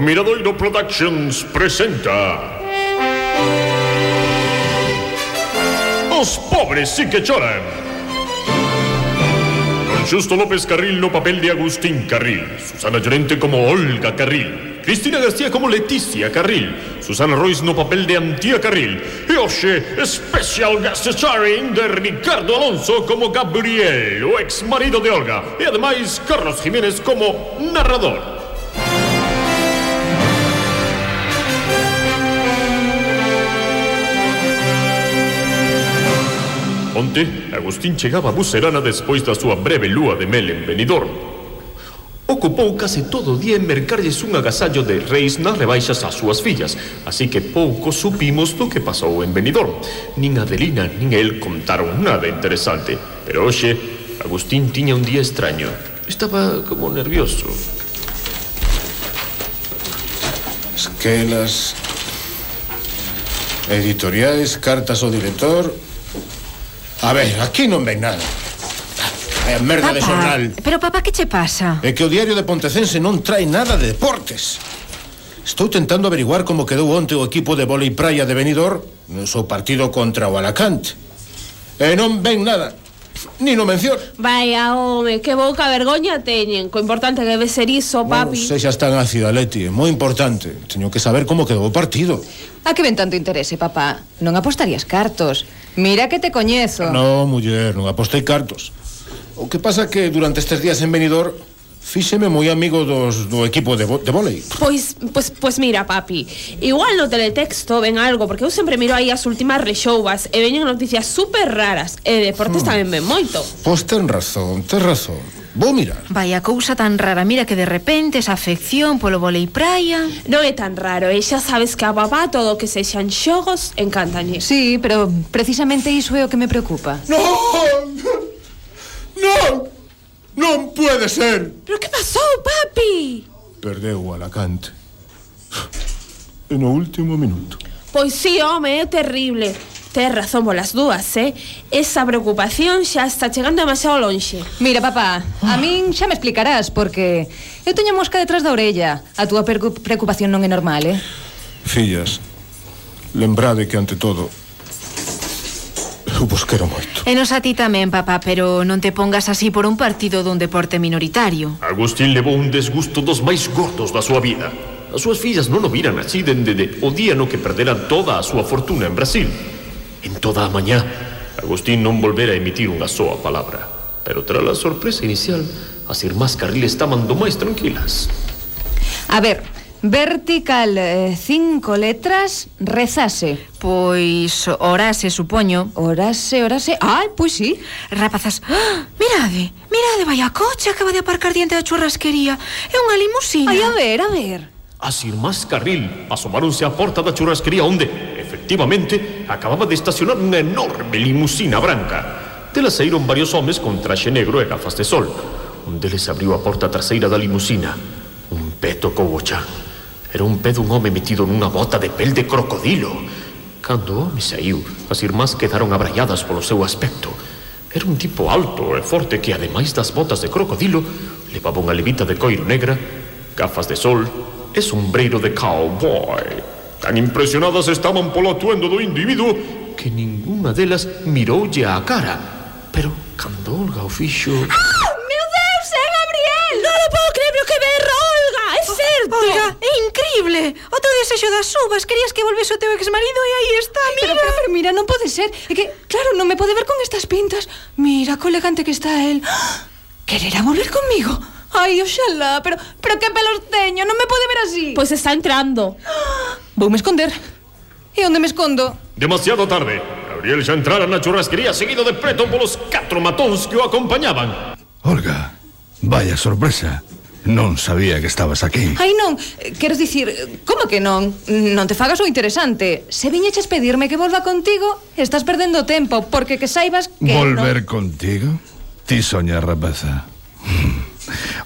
Miradoiro Productions presenta. Os pobres sí que choran. Con Justo López Carril no papel de Agustín Carril. Susana Llorente como Olga Carril. Cristina García como Leticia Carril. Susana Royce no papel de Antía Carril. Hoxe, special guest starring de Ricardo Alonso como Gabriel O ex marido de Olga. E ademais Carlos Jiménez como narrador seguinte, Agustín chegaba a Bucerana despois da súa breve lúa de mel en Benidorm. Ocupou case todo o día en mercarlles un agasallo de reis nas rebaixas ás súas fillas, así que pouco supimos do que pasou en Benidorm. Nin Adelina nin el contaron nada interesante, pero hoxe Agustín tiña un día extraño. Estaba como nervioso. Esquelas, editoriais, cartas ao director A ver, aquí non ven nada. É a merda papá, de xornal. Pero papá, que che pasa? É que o diario de Pontecense non trae nada de deportes. Estou tentando averiguar como quedou onte o equipo de volei praia de Benidorm no seu partido contra o Alacante. E eh, non ven nada. Ni no mención. Vaya, home, que boca vergoña teñen. Co importante que debe ser iso, papi. Bueno, se xa están a Ciudaleti, é moi importante. Teño que saber como quedou o partido. A que ven tanto interese, papá? Non apostarías cartos. Mira que te coñezo. No, muller, non apostei cartos. O que pasa que durante estes días en Benidorm Fíxeme moi amigo dos, do equipo de, de volei Pois, pois, pois mira, papi Igual no teletexto ven algo Porque eu sempre miro aí as últimas rexouvas E veñen noticias super raras E deportes hmm. tamén ven moito Pois ten razón, ten razón Vou mirar. Vai a cousa tan rara, mira que de repente esa afección polo volei praia... Non é tan raro, e xa sabes que a babá todo o que sexan xogos encantañe. Eh. Sí, pero precisamente iso é o que me preocupa. Non! Non! Non puede ser! Pero que pasou, papi? Perdeu o Alacante. E no último minuto. Pois sí, home, é terrible ter razón polas dúas, eh? Esa preocupación xa está chegando demasiado lonxe. Mira, papá, a min xa me explicarás porque eu teño mosca detrás da orella. A túa preocupación non é normal, eh? Fillas, lembrade que ante todo eu vos quero moito. E nos a ti tamén, papá, pero non te pongas así por un partido dun deporte minoritario. Agustín levou un desgusto dos máis gordos da súa vida. As súas fillas non o viran así dende de, o día no que perderan toda a súa fortuna en Brasil en toda a mañá. Agustín non volvera a emitir unha soa palabra, pero tras a sorpresa inicial, as irmás Carril estaban do máis tranquilas. A ver, vertical eh, cinco letras, rezase. Pois orase, supoño. Orase, orase. Ai, pois sí. Rapazas, ¡Ah! mirade, mirade, vai a coche acaba de aparcar diante da churrasquería. É unha limusina. Ai, a ver, a ver. As irmás Carril asomáronse á porta da churrasquería onde efectivamente, acababa de estacionar una enorme limusina branca. Dela saíron varios homes con traxe negro e gafas de sol. Un deles abriu a porta traseira da limusina. Un pé tocou o chan. Era un pé dun home metido nunha bota de pel de crocodilo. Cando o home saiu, as irmás quedaron abraiadas polo seu aspecto. Era un tipo alto e forte que, ademais das botas de crocodilo, levaba unha levita de coiro negra, gafas de sol e sombreiro de cowboy. Tan impresionadas estaban polo atuendo do individuo que ningunha delas miroulle a cara. Pero cando Olga o fixo... ¡Ah! Meu Deus, é Gabriel! Non o podo creer o que ver, Olga! É certo! Olga, é increíble! O teu desexo das uvas, querías que volvese o teu exmarido e aí está, mira! Pero, pero, pero, mira, non pode ser. É que, claro, non me pode ver con estas pintas. Mira, co elegante que está el. ¡Ah! Quererá volver conmigo? Ai, oxalá, pero, pero que pelos teño, non me pode ver así. Pois pues está entrando. ¡Ah! Voume esconder. E onde me escondo? Demasiado tarde. Gabriel xa entrara na churrasquería seguido de preto polos catro matóns que o acompañaban. Olga, vaya sorpresa. Non sabía que estabas aquí. Ai non, quero dicir, como que non? Non te fagas o interesante. Se viñeches pedirme que volva contigo, estás perdendo tempo, porque que saibas que Volver non... contigo? Ti soñas, rapaza. Mm.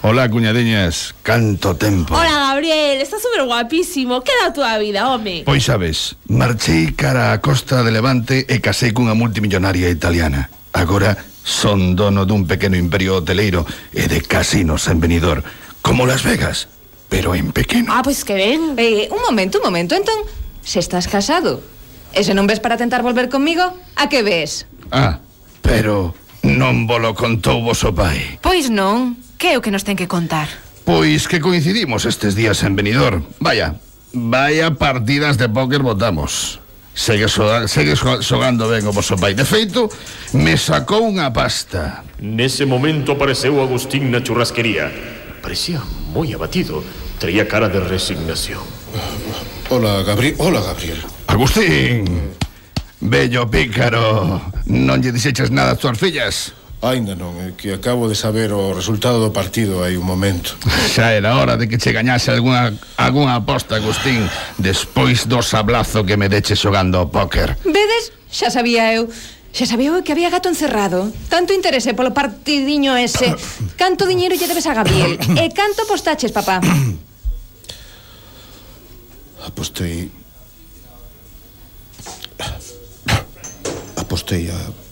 Ola, cuñadeñas. canto tempo. Hola, Gabriel, está super guapísimo. Queda a túa vida, home Pois sabes, marchei cara á costa de Levante E casei cunha multimillonaria italiana. Agora son dono dun pequeno imperio hoteleiro E de casinos en venidor Como Las Vegas, pero en pequeno. Ah, pois que ben. Eh, Un momento, un momento, entón Se estás casado E se non ves para tentar volver comigo, a que ves? Ah, pero non volo contou vos o pai. Pois non, que é o que nos ten que contar? Pois que coincidimos estes días en Benidorm. Vaya, vaya partidas de póker votamos. Segue, soga, segue xogando ben o vosso pai. De feito, me sacou unha pasta. Nese momento apareceu Agustín na churrasquería. Parecía moi abatido. Traía cara de resignación. Hola, Gabriel Hola, Gabriel. Agustín Bello pícaro. Non lle dixeches nada ás túas fillas Ainda non, é que acabo de saber o resultado do partido hai un momento. Xa era hora de que che gañase alguna, alguna aposta, Agustín, despois do sablazo que me deche xogando ao póker. Vedes? Xa sabía eu. Xa sabía eu que había gato encerrado. Tanto interese polo partidiño ese. Canto diñeiro lle debes a Gabriel? e canto postaches, papá? Apostei... Apostei a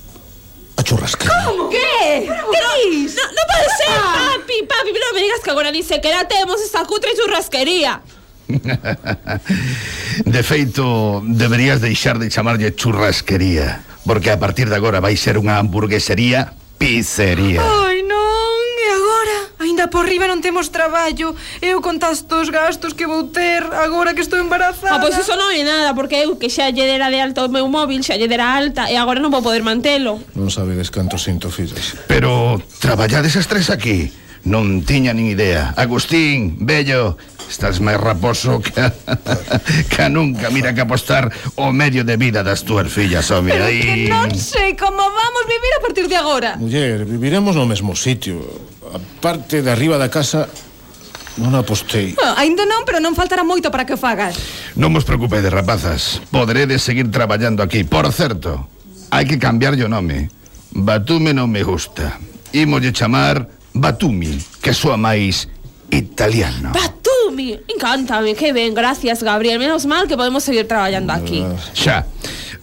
Como? Que? Que dis? No, no pode ser, papi, papi, non me digas que agora ni sequera temos esta cutre churrasquería. De feito, deberías deixar de chamarlle churrasquería Porque a partir de agora vai ser unha hamburguesería pizzería Anda por riba non temos traballo. Eu con os gastos que vou ter agora que estou embarazada. Ah, pois iso non é nada, porque eu que xa lle dera de alta o meu móvil, xa lle dera alta e agora non vou poder mantelo. Non sabedes canto sinto, fillas Pero traballades as tres aquí. Non tiña nin idea. Agustín, Bello, Estás máis raposo que, que nunca Mira que apostar o medio de vida das túas fillas, home Pero que non sei como vamos vivir a partir de agora Muller, viviremos no mesmo sitio a parte de arriba da casa Non apostei. Bueno, ainda non, pero non faltará moito para que o fagas. Non vos preocupedes, rapazas. Poderedes seguir traballando aquí. Por certo, hai que cambiar o nome. Batume non me gusta. Imolle chamar Batumi, que soa máis italiano. Batumi, encántame, que ben, gracias, Gabriel. Menos mal que podemos seguir traballando aquí. Xa,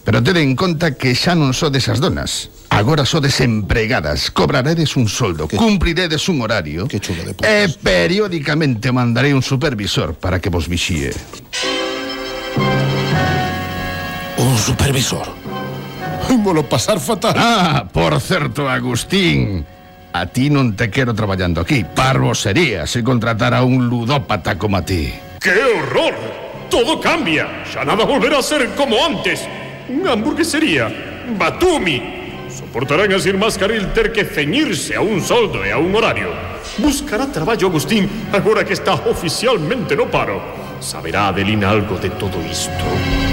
pero tede en conta que xa non sodes as donas Agora sodes empregadas Cobraredes un soldo, cumpriredes un horario Que chulo de E putas. periódicamente mandarei un supervisor Para que vos vixíe Un supervisor. Volo pasar fatal. Ah, por certo, Agustín A ti non te quero traballando aquí Parvo sería se contratara un ludópata como a ti ¡Qué horror! Todo cambia. Ya nada volverá a ser como antes. Una hamburguesería. Batumi. Soportarán así más carril ter que ceñirse a un soldo e a un horario. Buscará traballo Agustín agora que está oficialmente no paro. Saberá Adelina algo de todo isto.